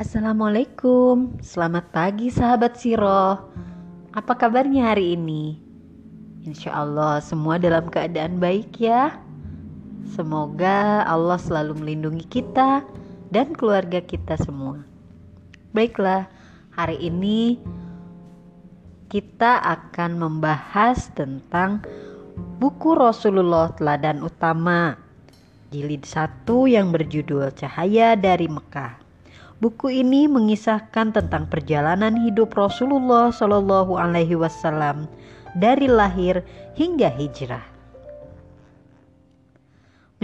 Assalamualaikum, selamat pagi sahabat Siro. Apa kabarnya hari ini? Insya Allah semua dalam keadaan baik ya. Semoga Allah selalu melindungi kita dan keluarga kita semua. Baiklah, hari ini kita akan membahas tentang buku Rasulullah Teladan Utama jilid 1 yang berjudul Cahaya dari Mekah. Buku ini mengisahkan tentang perjalanan hidup Rasulullah Shallallahu Alaihi Wasallam dari lahir hingga hijrah.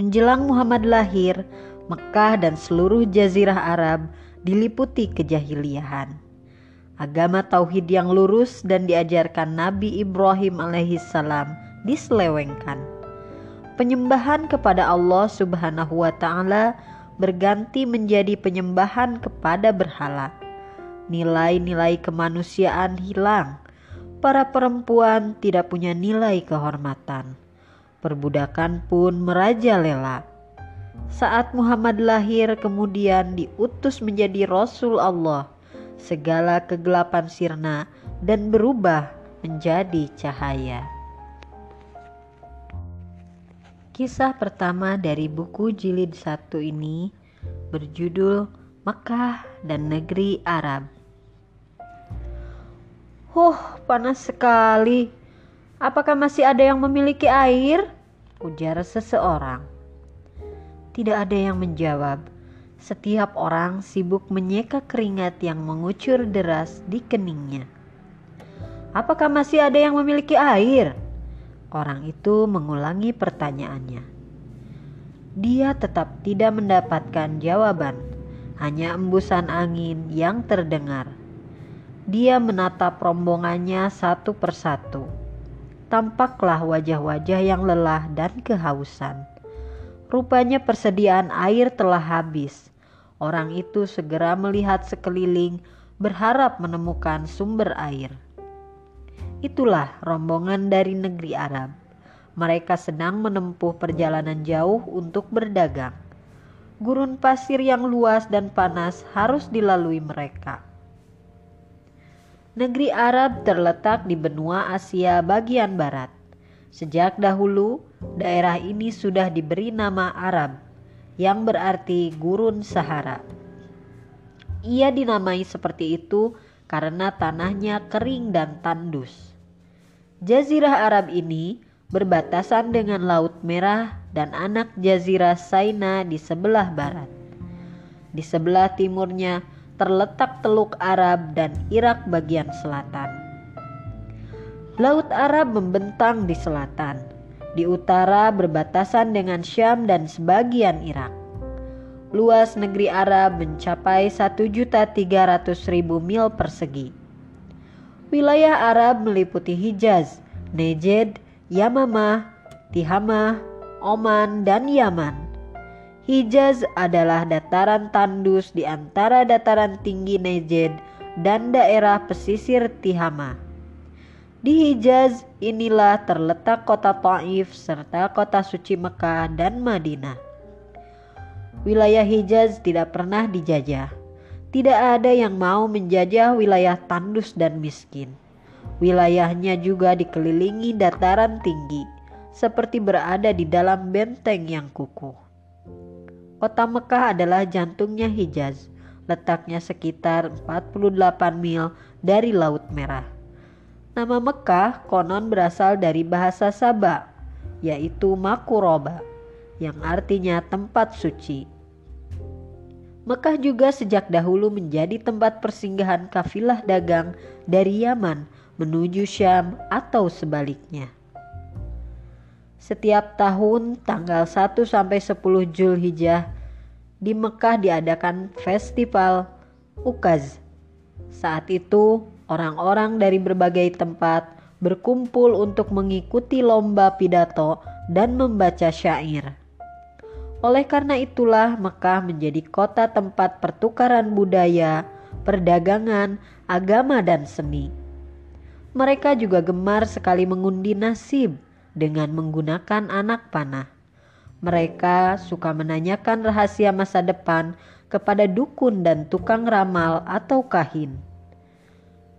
Menjelang Muhammad lahir, Mekah dan seluruh jazirah Arab diliputi kejahiliahan. Agama tauhid yang lurus dan diajarkan Nabi Ibrahim alaihissalam diselewengkan. Penyembahan kepada Allah Subhanahu wa taala berganti menjadi penyembahan kepada berhala. Nilai-nilai kemanusiaan hilang. Para perempuan tidak punya nilai kehormatan. Perbudakan pun merajalela. Saat Muhammad lahir kemudian diutus menjadi Rasul Allah, segala kegelapan sirna dan berubah menjadi cahaya. Kisah pertama dari buku jilid satu ini berjudul Mekah dan Negeri Arab. Huh, panas sekali. Apakah masih ada yang memiliki air? Ujar seseorang. Tidak ada yang menjawab. Setiap orang sibuk menyeka keringat yang mengucur deras di keningnya. Apakah masih ada yang memiliki air? Orang itu mengulangi pertanyaannya. Dia tetap tidak mendapatkan jawaban, hanya embusan angin yang terdengar. Dia menatap rombongannya satu persatu. Tampaklah wajah-wajah yang lelah dan kehausan. Rupanya persediaan air telah habis. Orang itu segera melihat sekeliling, berharap menemukan sumber air. Itulah rombongan dari negeri Arab. Mereka sedang menempuh perjalanan jauh untuk berdagang. Gurun pasir yang luas dan panas harus dilalui mereka. Negeri Arab terletak di benua Asia bagian barat. Sejak dahulu, daerah ini sudah diberi nama Arab, yang berarti gurun Sahara. Ia dinamai seperti itu karena tanahnya kering dan tandus. Jazirah Arab ini berbatasan dengan Laut Merah dan anak Jazirah Saina di sebelah barat. Di sebelah timurnya terletak Teluk Arab dan Irak bagian selatan. Laut Arab membentang di selatan. Di utara berbatasan dengan Syam dan sebagian Irak. Luas negeri Arab mencapai 1.300.000 mil persegi. Wilayah Arab meliputi Hijaz, Nejd, Yamamah, Tihamah, Oman, dan Yaman. Hijaz adalah dataran tandus di antara dataran tinggi Nejd dan daerah pesisir Tihamah. Di Hijaz inilah terletak kota Taif serta kota suci Mekah dan Madinah wilayah Hijaz tidak pernah dijajah. Tidak ada yang mau menjajah wilayah tandus dan miskin. Wilayahnya juga dikelilingi dataran tinggi, seperti berada di dalam benteng yang kukuh. Kota Mekah adalah jantungnya Hijaz, letaknya sekitar 48 mil dari Laut Merah. Nama Mekah konon berasal dari bahasa Sabah, yaitu Makuroba, yang artinya tempat suci. Mekah juga sejak dahulu menjadi tempat persinggahan kafilah dagang dari Yaman menuju Syam atau sebaliknya. Setiap tahun tanggal 1 sampai 10 Zulhijjah di Mekah diadakan festival Ukaz. Saat itu orang-orang dari berbagai tempat berkumpul untuk mengikuti lomba pidato dan membaca syair. Oleh karena itulah Mekah menjadi kota tempat pertukaran budaya, perdagangan, agama dan seni. Mereka juga gemar sekali mengundi nasib dengan menggunakan anak panah. Mereka suka menanyakan rahasia masa depan kepada dukun dan tukang ramal atau kahin.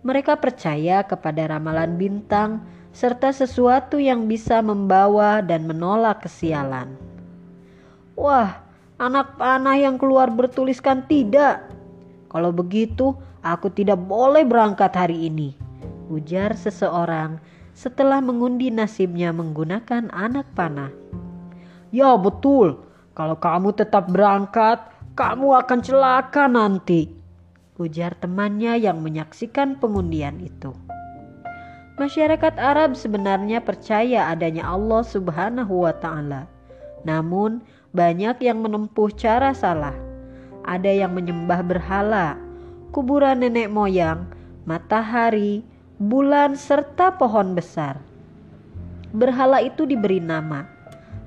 Mereka percaya kepada ramalan bintang serta sesuatu yang bisa membawa dan menolak kesialan. Wah, anak panah yang keluar bertuliskan tidak. Kalau begitu, aku tidak boleh berangkat hari ini, ujar seseorang setelah mengundi nasibnya menggunakan anak panah. Ya betul, kalau kamu tetap berangkat, kamu akan celaka nanti, ujar temannya yang menyaksikan pengundian itu. Masyarakat Arab sebenarnya percaya adanya Allah Subhanahu wa Ta'ala, namun banyak yang menempuh cara salah. Ada yang menyembah berhala, kuburan nenek moyang, matahari, bulan, serta pohon besar. Berhala itu diberi nama.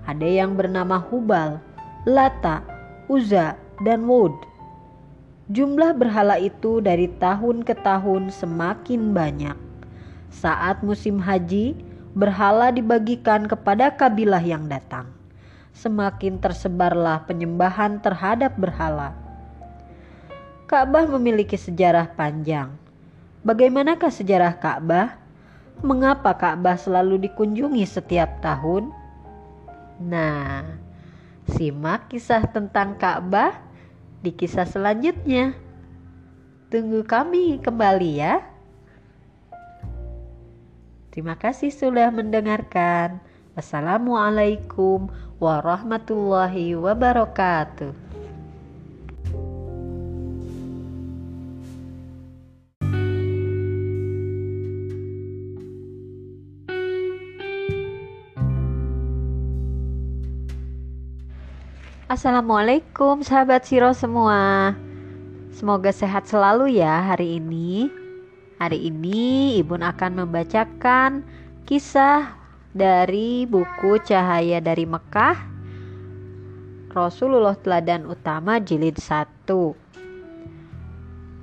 Ada yang bernama Hubal, Lata, Uza, dan Wud. Jumlah berhala itu dari tahun ke tahun semakin banyak. Saat musim haji, berhala dibagikan kepada kabilah yang datang. Semakin tersebarlah penyembahan terhadap berhala. Ka'bah memiliki sejarah panjang. Bagaimanakah sejarah Ka'bah? Mengapa Ka'bah selalu dikunjungi setiap tahun? Nah, simak kisah tentang Ka'bah di kisah selanjutnya. Tunggu kami kembali ya. Terima kasih sudah mendengarkan. Wassalamualaikum warahmatullahi wabarakatuh. Assalamualaikum sahabat Siro semua Semoga sehat selalu ya hari ini Hari ini Ibu akan membacakan kisah dari buku Cahaya dari Mekah Rasulullah Teladan Utama Jilid 1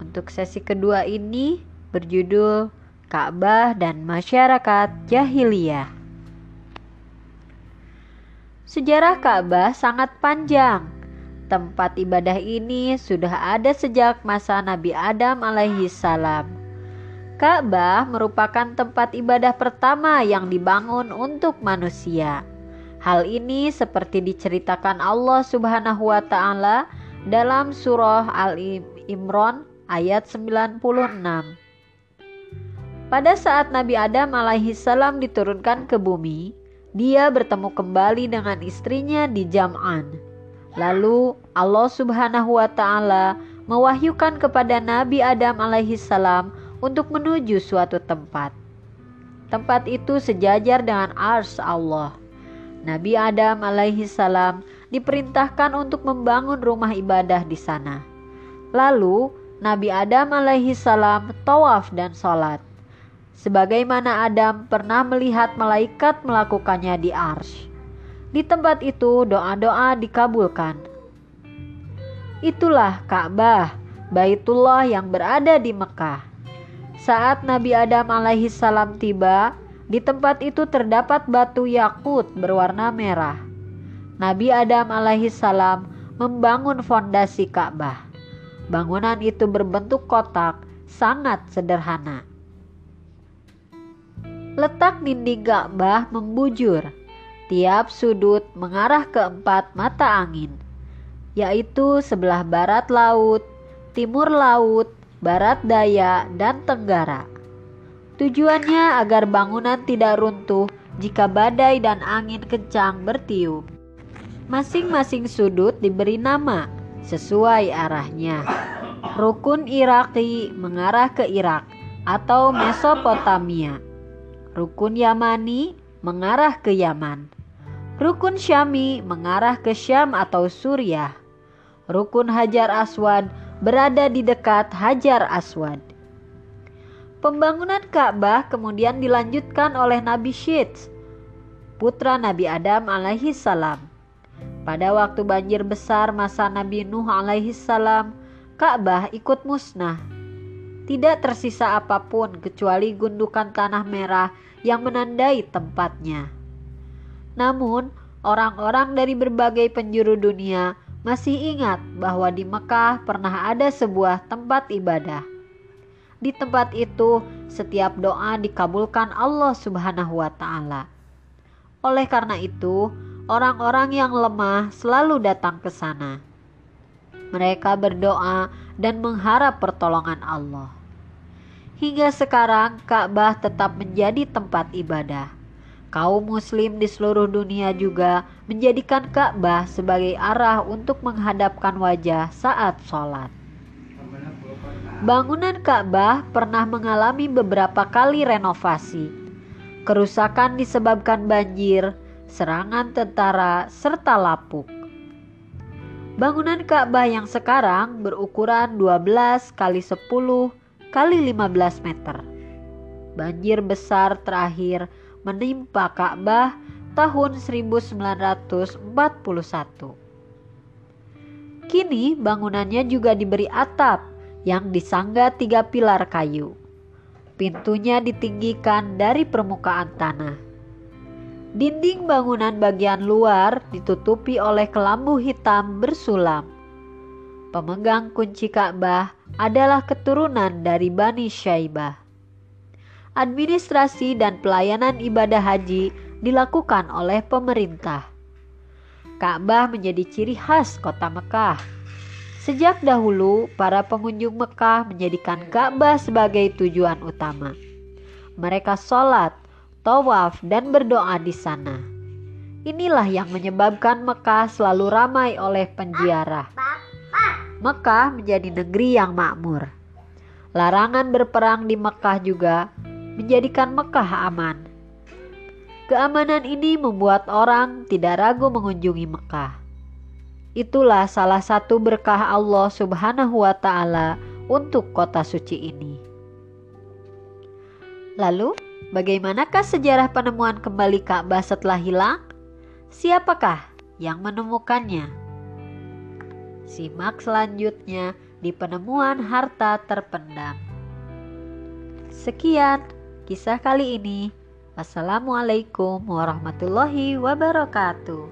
Untuk sesi kedua ini berjudul Ka'bah dan Masyarakat Jahiliyah Sejarah Ka'bah sangat panjang. Tempat ibadah ini sudah ada sejak masa Nabi Adam alaihi salam. Ka'bah merupakan tempat ibadah pertama yang dibangun untuk manusia. Hal ini seperti diceritakan Allah Subhanahu wa taala dalam surah Al-Imran ayat 96. Pada saat Nabi Adam alaihi salam diturunkan ke bumi, dia bertemu kembali dengan istrinya di Jam'an. Lalu Allah Subhanahu wa taala mewahyukan kepada Nabi Adam alaihi salam untuk menuju suatu tempat. Tempat itu sejajar dengan ars Allah. Nabi Adam alaihi salam diperintahkan untuk membangun rumah ibadah di sana. Lalu Nabi Adam alaihi salam tawaf dan sholat sebagaimana Adam pernah melihat malaikat melakukannya di Ars. Di tempat itu doa-doa dikabulkan. Itulah Ka'bah, Baitullah yang berada di Mekah. Saat Nabi Adam alaihi salam tiba, di tempat itu terdapat batu yakut berwarna merah. Nabi Adam alaihi salam membangun fondasi Ka'bah. Bangunan itu berbentuk kotak, sangat sederhana. Letak dinding Ka'bah membujur. Tiap sudut mengarah ke empat mata angin, yaitu sebelah barat laut, timur laut, barat daya, dan tenggara. Tujuannya agar bangunan tidak runtuh jika badai dan angin kencang bertiup. Masing-masing sudut diberi nama sesuai arahnya. Rukun Iraki mengarah ke Irak atau Mesopotamia. Rukun Yamani mengarah ke Yaman. Rukun Syami mengarah ke Syam atau Suriah. Rukun Hajar Aswad berada di dekat Hajar Aswad. Pembangunan Ka'bah kemudian dilanjutkan oleh Nabi Syeds, putra Nabi Adam alaihi salam. Pada waktu banjir besar masa Nabi Nuh alaihi salam, Ka'bah ikut musnah. Tidak tersisa apa pun kecuali gundukan tanah merah yang menandai tempatnya. Namun, orang-orang dari berbagai penjuru dunia masih ingat bahwa di Mekah pernah ada sebuah tempat ibadah. Di tempat itu, setiap doa dikabulkan Allah Subhanahu wa Ta'ala. Oleh karena itu, orang-orang yang lemah selalu datang ke sana. Mereka berdoa dan mengharap pertolongan Allah. Hingga sekarang, Ka'bah tetap menjadi tempat ibadah kaum muslim di seluruh dunia juga menjadikan Ka'bah sebagai arah untuk menghadapkan wajah saat sholat. Bangunan Ka'bah pernah mengalami beberapa kali renovasi. Kerusakan disebabkan banjir, serangan tentara, serta lapuk. Bangunan Ka'bah yang sekarang berukuran 12 kali 10 kali 15 meter. Banjir besar terakhir menimpa Ka'bah tahun 1941. Kini bangunannya juga diberi atap yang disangga tiga pilar kayu. Pintunya ditinggikan dari permukaan tanah. Dinding bangunan bagian luar ditutupi oleh kelambu hitam bersulam. Pemegang kunci Ka'bah adalah keturunan dari Bani Syaibah administrasi dan pelayanan ibadah haji dilakukan oleh pemerintah. Ka'bah menjadi ciri khas kota Mekah. Sejak dahulu, para pengunjung Mekah menjadikan Ka'bah sebagai tujuan utama. Mereka sholat, tawaf, dan berdoa di sana. Inilah yang menyebabkan Mekah selalu ramai oleh penziarah. Mekah menjadi negeri yang makmur. Larangan berperang di Mekah juga menjadikan Mekah aman. Keamanan ini membuat orang tidak ragu mengunjungi Mekah. Itulah salah satu berkah Allah Subhanahu wa Ta'ala untuk kota suci ini. Lalu, bagaimanakah sejarah penemuan kembali Ka'bah setelah hilang? Siapakah yang menemukannya? Simak selanjutnya di penemuan harta terpendam. Sekian kisah kali ini. Wassalamualaikum warahmatullahi wabarakatuh.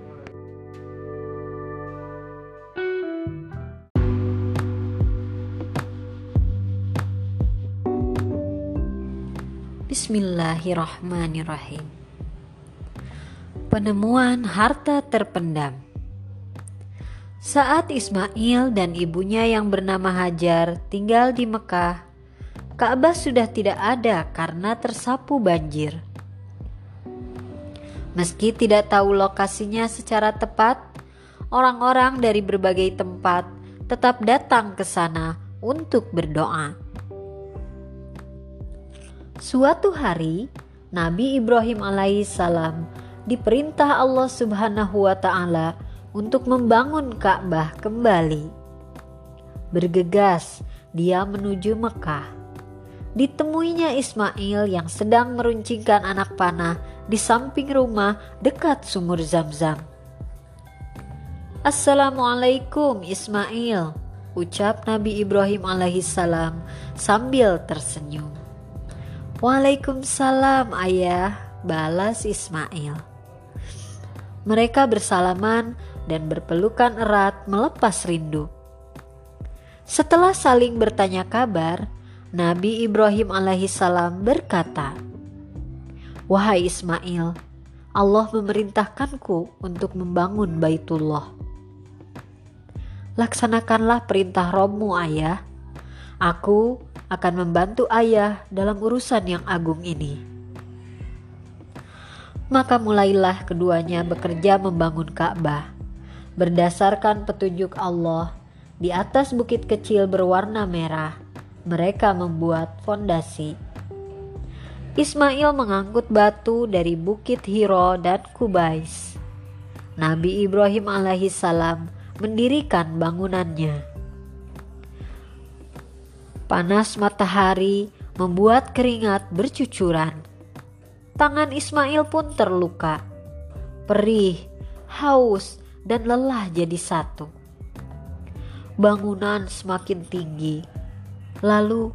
Bismillahirrahmanirrahim. Penemuan harta terpendam. Saat Ismail dan ibunya yang bernama Hajar tinggal di Mekah, Ka'bah sudah tidak ada karena tersapu banjir. Meski tidak tahu lokasinya secara tepat, orang-orang dari berbagai tempat tetap datang ke sana untuk berdoa. Suatu hari, Nabi Ibrahim alaihissalam diperintah Allah Subhanahu wa taala untuk membangun Ka'bah kembali. Bergegas, dia menuju Mekah ditemuinya Ismail yang sedang meruncingkan anak panah di samping rumah dekat sumur Zam-Zam. Assalamualaikum Ismail, ucap Nabi Ibrahim alaihissalam sambil tersenyum. Waalaikumsalam ayah, balas Ismail. Mereka bersalaman dan berpelukan erat melepas rindu. Setelah saling bertanya kabar, Nabi Ibrahim alaihissalam berkata, "Wahai Ismail, Allah memerintahkanku untuk membangun Baitullah. Laksanakanlah perintah Robmu, ayah. Aku akan membantu ayah dalam urusan yang agung ini." Maka mulailah keduanya bekerja membangun Ka'bah berdasarkan petunjuk Allah di atas bukit kecil berwarna merah mereka membuat fondasi. Ismail mengangkut batu dari Bukit Hiro dan Kubais. Nabi Ibrahim alaihissalam mendirikan bangunannya. Panas matahari membuat keringat bercucuran. Tangan Ismail pun terluka. Perih, haus, dan lelah jadi satu. Bangunan semakin tinggi Lalu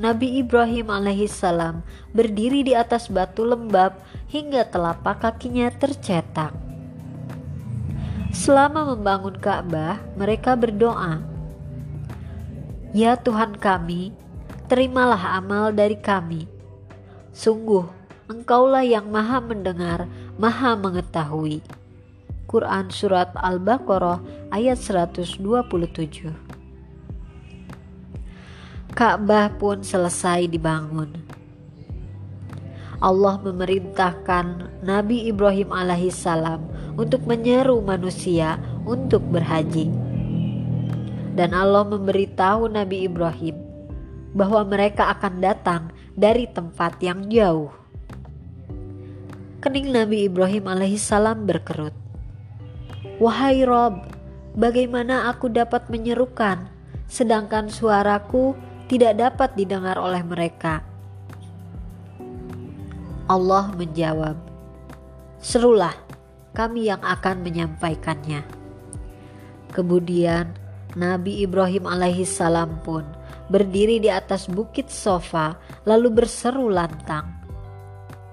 Nabi Ibrahim alaihissalam berdiri di atas batu lembab hingga telapak kakinya tercetak. Selama membangun Ka'bah, mereka berdoa, "Ya Tuhan kami, terimalah amal dari kami. Sungguh, Engkaulah yang Maha Mendengar, Maha Mengetahui." Quran Surat Al-Baqarah ayat 127 Ka'bah pun selesai dibangun. Allah memerintahkan Nabi Ibrahim alaihissalam untuk menyeru manusia untuk berhaji. Dan Allah memberitahu Nabi Ibrahim bahwa mereka akan datang dari tempat yang jauh. Kening Nabi Ibrahim alaihissalam berkerut. Wahai Rob, bagaimana aku dapat menyerukan sedangkan suaraku tidak dapat didengar oleh mereka? Allah menjawab, "Serulah, kami yang akan menyampaikannya." Kemudian Nabi Ibrahim alaihissalam pun berdiri di atas bukit sofa lalu berseru lantang,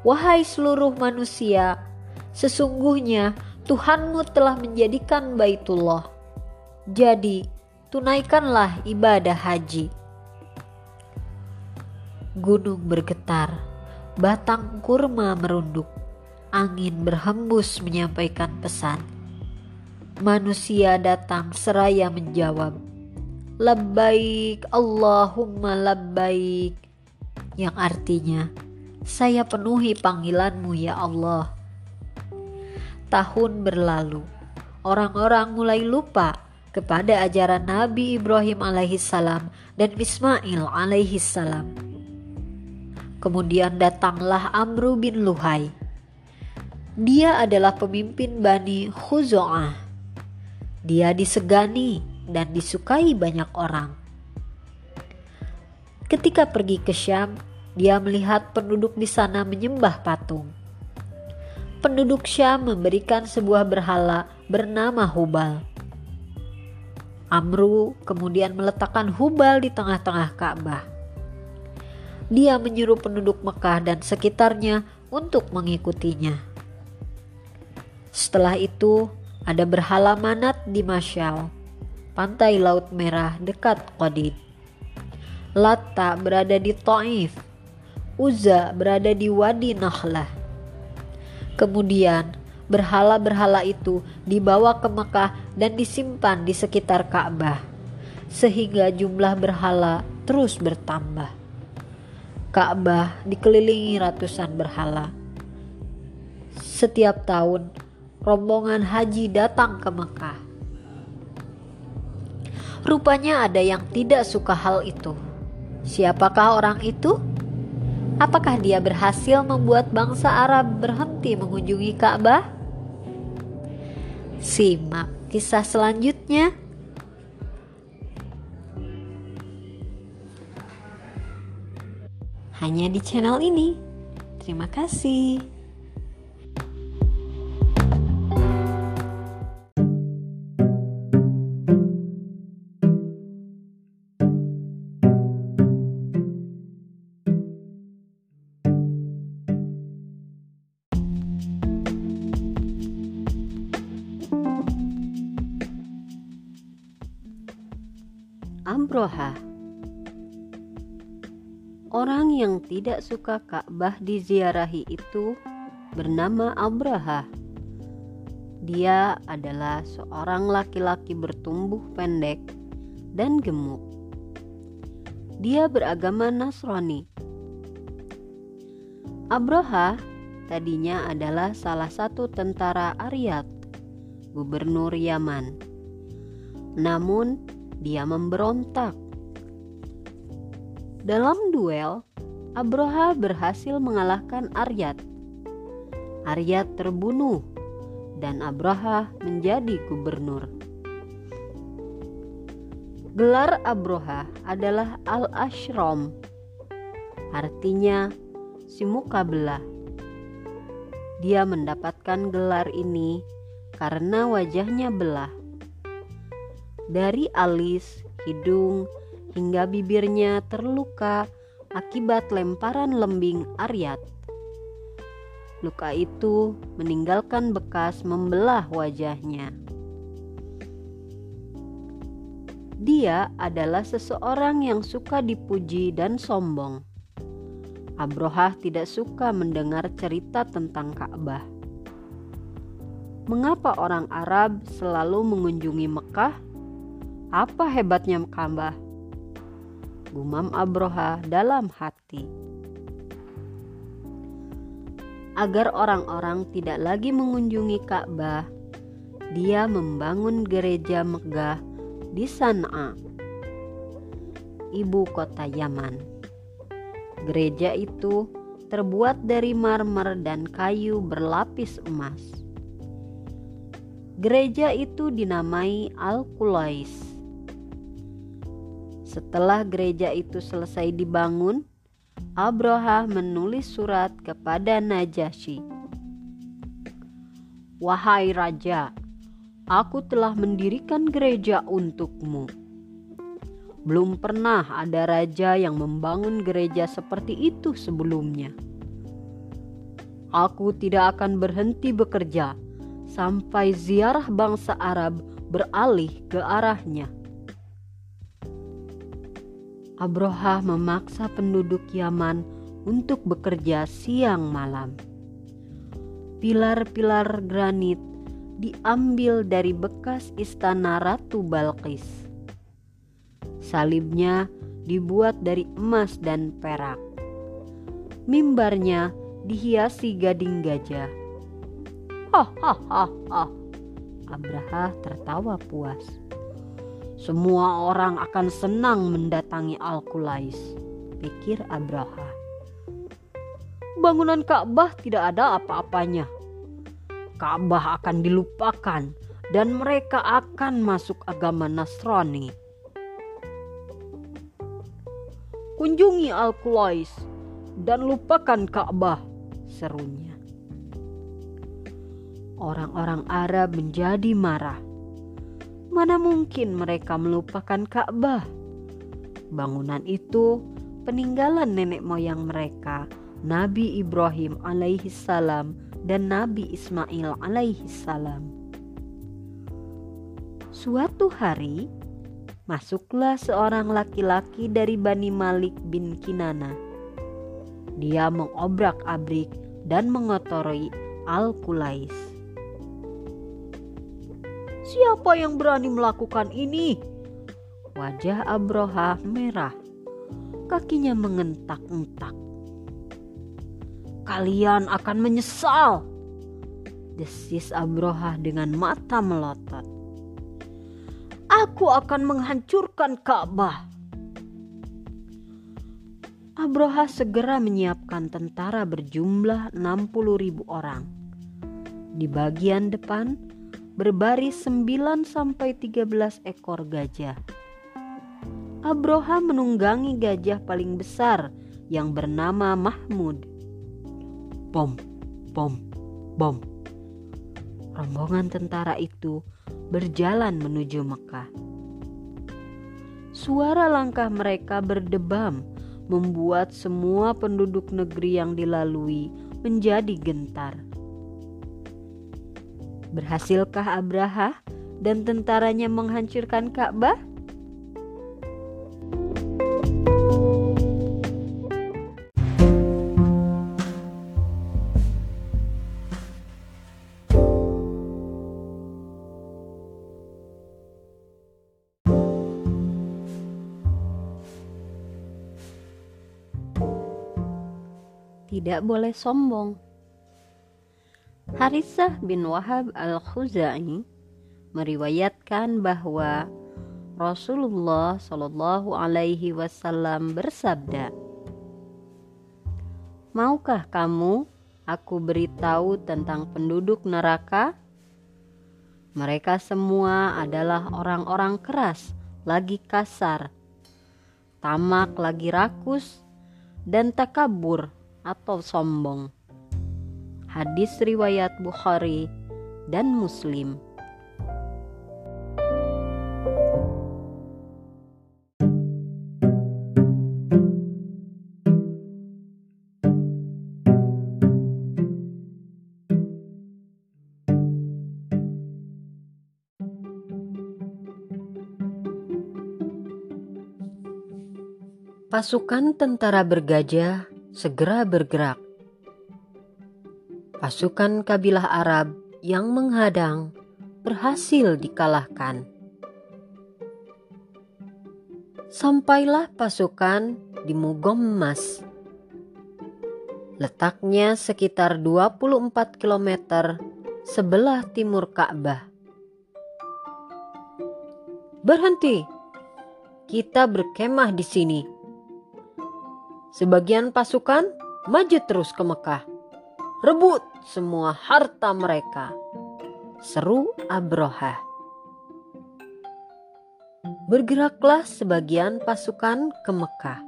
"Wahai seluruh manusia, sesungguhnya Tuhanmu telah menjadikan Baitullah. Jadi, tunaikanlah ibadah haji." Gunung bergetar batang kurma merunduk, angin berhembus menyampaikan pesan. Manusia datang seraya menjawab, Labbaik Allahumma labbaik, yang artinya, saya penuhi panggilanmu ya Allah. Tahun berlalu, orang-orang mulai lupa kepada ajaran Nabi Ibrahim alaihissalam dan Ismail alaihissalam Kemudian datanglah Amru bin Luhai. Dia adalah pemimpin Bani Khuzo'ah. Dia disegani dan disukai banyak orang. Ketika pergi ke Syam, dia melihat penduduk di sana menyembah patung. Penduduk Syam memberikan sebuah berhala bernama Hubal. Amru kemudian meletakkan Hubal di tengah-tengah Ka'bah dia menyuruh penduduk Mekah dan sekitarnya untuk mengikutinya. Setelah itu, ada berhala manat di Masyal, pantai Laut Merah dekat Qadid. Lata berada di Taif, Uzza berada di Wadi Nahlah. Kemudian, berhala-berhala itu dibawa ke Mekah dan disimpan di sekitar Ka'bah, sehingga jumlah berhala terus bertambah. Ka'bah dikelilingi ratusan berhala. Setiap tahun, rombongan haji datang ke Mekah. Rupanya ada yang tidak suka hal itu. Siapakah orang itu? Apakah dia berhasil membuat bangsa Arab berhenti mengunjungi Ka'bah? Simak kisah selanjutnya. Hanya di channel ini. Terima kasih. Ambroha Orang yang tidak suka Ka'bah diziarahi itu bernama Abraha. Dia adalah seorang laki-laki bertumbuh pendek dan gemuk. Dia beragama Nasrani. Abraha tadinya adalah salah satu tentara Aryat, gubernur Yaman. Namun, dia memberontak dalam duel, Abroha berhasil mengalahkan Aryat. Aryat terbunuh dan Abroha menjadi gubernur. Gelar Abroha adalah Al-Ashram, artinya si muka belah. Dia mendapatkan gelar ini karena wajahnya belah. Dari alis, hidung, hingga bibirnya terluka akibat lemparan lembing Aryat. Luka itu meninggalkan bekas membelah wajahnya. Dia adalah seseorang yang suka dipuji dan sombong. Abrohah tidak suka mendengar cerita tentang Ka'bah. Mengapa orang Arab selalu mengunjungi Mekah? Apa hebatnya Ka'bah? Gumam Abroha dalam hati. Agar orang-orang tidak lagi mengunjungi Ka'bah, dia membangun gereja megah di Sana'a, ibu kota Yaman. Gereja itu terbuat dari marmer dan kayu berlapis emas. Gereja itu dinamai Al-Qulais. Setelah gereja itu selesai dibangun, Abraha menulis surat kepada Najasyi. Wahai raja, Aku telah mendirikan gereja untukmu. Belum pernah ada raja yang membangun gereja seperti itu sebelumnya. Aku tidak akan berhenti bekerja sampai ziarah bangsa Arab beralih ke arahnya. Abroha memaksa penduduk Yaman untuk bekerja siang malam. Pilar-pilar granit diambil dari bekas istana Ratu Balkis. Salibnya dibuat dari emas dan perak. Mimbarnya dihiasi gading gajah. Hahaha. Abraha tertawa puas. Semua orang akan senang mendatangi Al-Qulais, pikir Abraha. Bangunan Ka'bah tidak ada apa-apanya, Ka'bah akan dilupakan dan mereka akan masuk agama Nasrani. Kunjungi Al-Qulais dan lupakan Ka'bah, serunya. Orang-orang Arab menjadi marah. Mana mungkin mereka melupakan Ka'bah? Bangunan itu peninggalan nenek moyang mereka, Nabi Ibrahim alaihi salam dan Nabi Ismail alaihi salam. Suatu hari, masuklah seorang laki-laki dari Bani Malik bin Kinana. Dia mengobrak-abrik dan mengotori Al-Qulais. Siapa yang berani melakukan ini? Wajah Abroha merah. Kakinya mengentak-entak. Kalian akan menyesal. Desis Abroha dengan mata melotot. Aku akan menghancurkan Ka'bah. Abroha segera menyiapkan tentara berjumlah 60 ribu orang. Di bagian depan berbaris 9 sampai 13 ekor gajah. Abroha menunggangi gajah paling besar yang bernama Mahmud bom, bom, bom. Rombongan tentara itu berjalan menuju Mekah. Suara langkah mereka berdebam, membuat semua penduduk negeri yang dilalui menjadi gentar. Berhasilkah Abraha dan tentaranya menghancurkan Ka'bah? tidak boleh sombong. Harisah bin Wahab al-Khuzai meriwayatkan bahwa Rasulullah Shallallahu Alaihi Wasallam bersabda, Maukah kamu aku beritahu tentang penduduk neraka? Mereka semua adalah orang-orang keras, lagi kasar, tamak lagi rakus, dan takabur atau sombong. Hadis riwayat Bukhari dan Muslim. Pasukan tentara bergajah segera bergerak. Pasukan kabilah Arab yang menghadang berhasil dikalahkan. Sampailah pasukan di Mugommas. Letaknya sekitar 24 km sebelah timur Ka'bah. Berhenti. Kita berkemah di sini. Sebagian pasukan maju terus ke Mekah. Rebut semua harta mereka. Seru Abroha. Bergeraklah sebagian pasukan ke Mekah.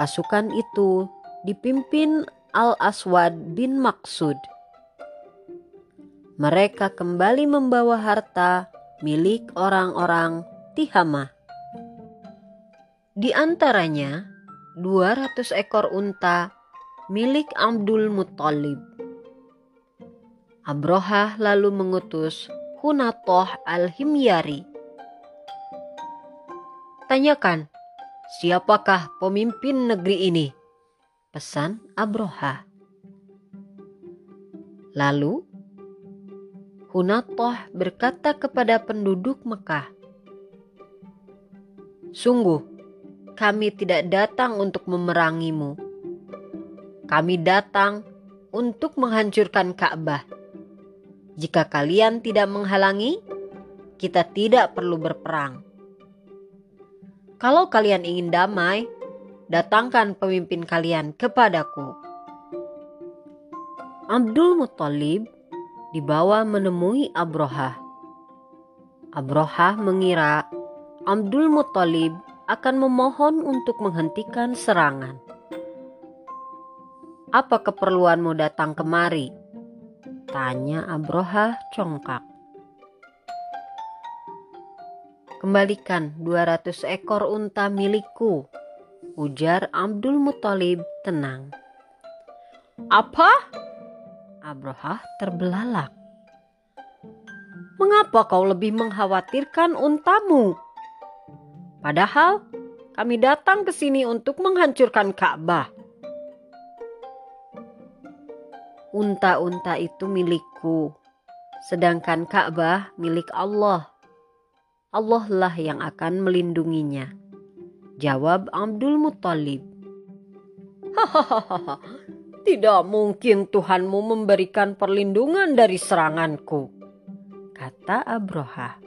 Pasukan itu dipimpin Al-Aswad bin Maksud. Mereka kembali membawa harta milik orang-orang Tihamah. Di antaranya 200 ekor unta milik Abdul Muttalib. Abrohah lalu mengutus Hunatoh al-Himyari. Tanyakan, siapakah pemimpin negeri ini? Pesan Abrohah. Lalu Hunatoh berkata kepada penduduk Mekah, Sungguh, kami tidak datang untuk memerangimu. Kami datang untuk menghancurkan Ka'bah. Jika kalian tidak menghalangi, kita tidak perlu berperang. Kalau kalian ingin damai, datangkan pemimpin kalian kepadaku. Abdul Muttalib dibawa menemui Abrohah. Abrohah mengira Abdul Muttalib akan memohon untuk menghentikan serangan. Apa keperluanmu datang kemari? Tanya Abrohah congkak. Kembalikan 200 ekor unta milikku, ujar Abdul Muttalib tenang. Apa? Abrohah terbelalak. Mengapa kau lebih mengkhawatirkan untamu? Padahal kami datang ke sini untuk menghancurkan Ka'bah. Unta-unta itu milikku, sedangkan Ka'bah milik Allah. Allah lah yang akan melindunginya. Jawab Abdul Muttalib. Hahaha, tidak mungkin Tuhanmu memberikan perlindungan dari seranganku, kata Abroha.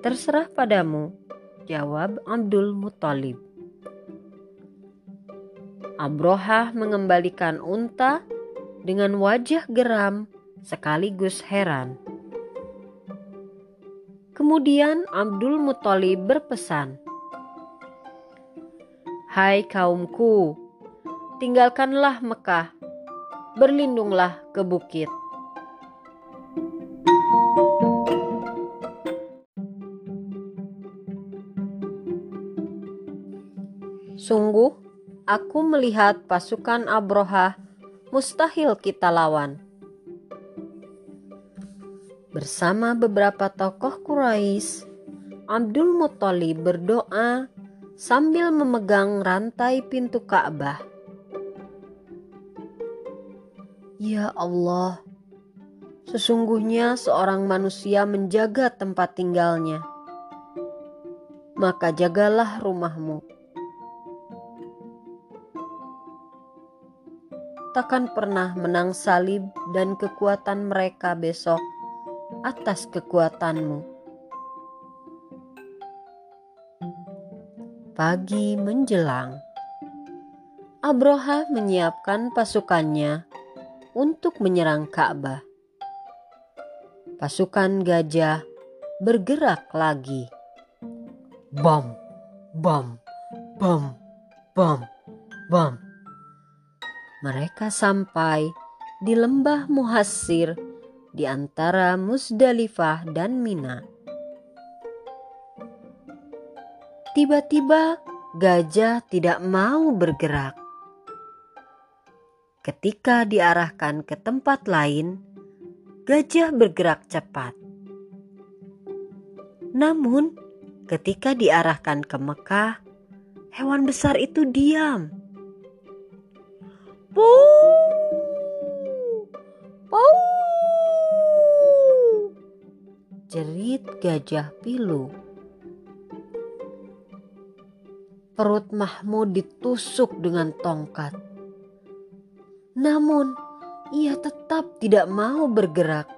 Terserah padamu, jawab Abdul Muttalib. Abroha mengembalikan unta dengan wajah geram sekaligus heran. Kemudian Abdul Muttalib berpesan, Hai kaumku, tinggalkanlah Mekah, berlindunglah ke bukit. Sungguh, aku melihat pasukan Abroha mustahil kita lawan. Bersama beberapa tokoh Quraisy, Abdul Muttalib berdoa sambil memegang rantai pintu Ka'bah. Ya Allah, sesungguhnya seorang manusia menjaga tempat tinggalnya. Maka jagalah rumahmu. Takkan pernah menang salib dan kekuatan mereka besok atas kekuatanmu. Pagi menjelang, Abroha menyiapkan pasukannya untuk menyerang Ka'bah. Pasukan gajah bergerak lagi. Bom, bom, bom, bom, bom. Mereka sampai di lembah Muhasir di antara Musdalifah dan Mina. Tiba-tiba gajah tidak mau bergerak. Ketika diarahkan ke tempat lain, gajah bergerak cepat. Namun, ketika diarahkan ke Mekah, hewan besar itu diam. Jerit gajah pilu. Perut Mahmud ditusuk dengan tongkat. Namun, ia tetap tidak mau bergerak.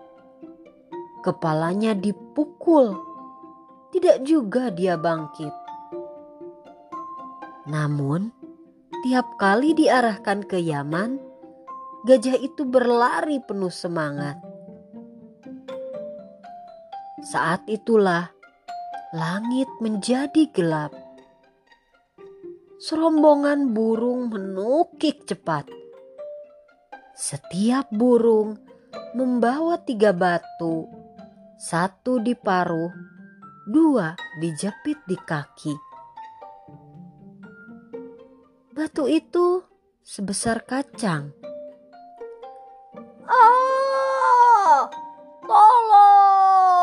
Kepalanya dipukul. Tidak juga dia bangkit. Namun, tiap kali diarahkan ke Yaman, gajah itu berlari penuh semangat. Saat itulah langit menjadi gelap serombongan burung menukik cepat. Setiap burung membawa tiga batu, satu di paruh, dua dijepit di kaki. Batu itu sebesar kacang. Ah, tolong!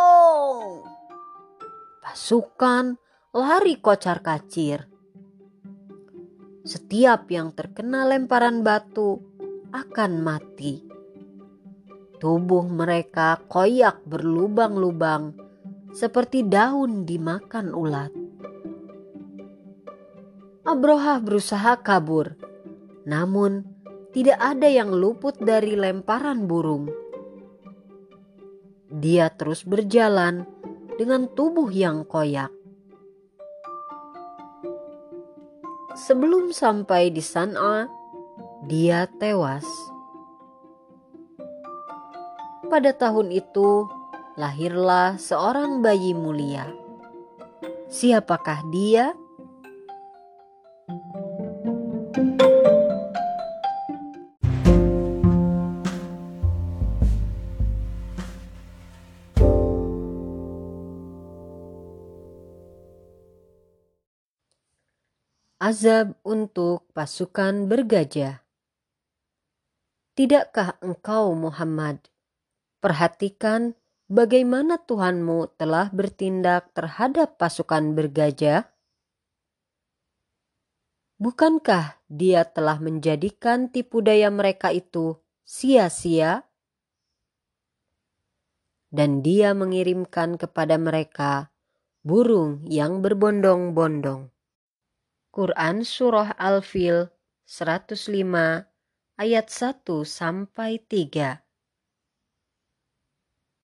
Pasukan lari kocar kacir setiap yang terkena lemparan batu akan mati. Tubuh mereka koyak berlubang-lubang seperti daun dimakan ulat. Abroha berusaha kabur, namun tidak ada yang luput dari lemparan burung. Dia terus berjalan dengan tubuh yang koyak. Sebelum sampai di San'a, dia tewas. Pada tahun itu, lahirlah seorang bayi mulia. Siapakah dia? Azab untuk pasukan bergajah. Tidakkah engkau Muhammad perhatikan bagaimana Tuhanmu telah bertindak terhadap pasukan bergajah? Bukankah dia telah menjadikan tipu daya mereka itu sia-sia? Dan dia mengirimkan kepada mereka burung yang berbondong-bondong. Quran Surah Al-Fil 105 ayat 1 sampai 3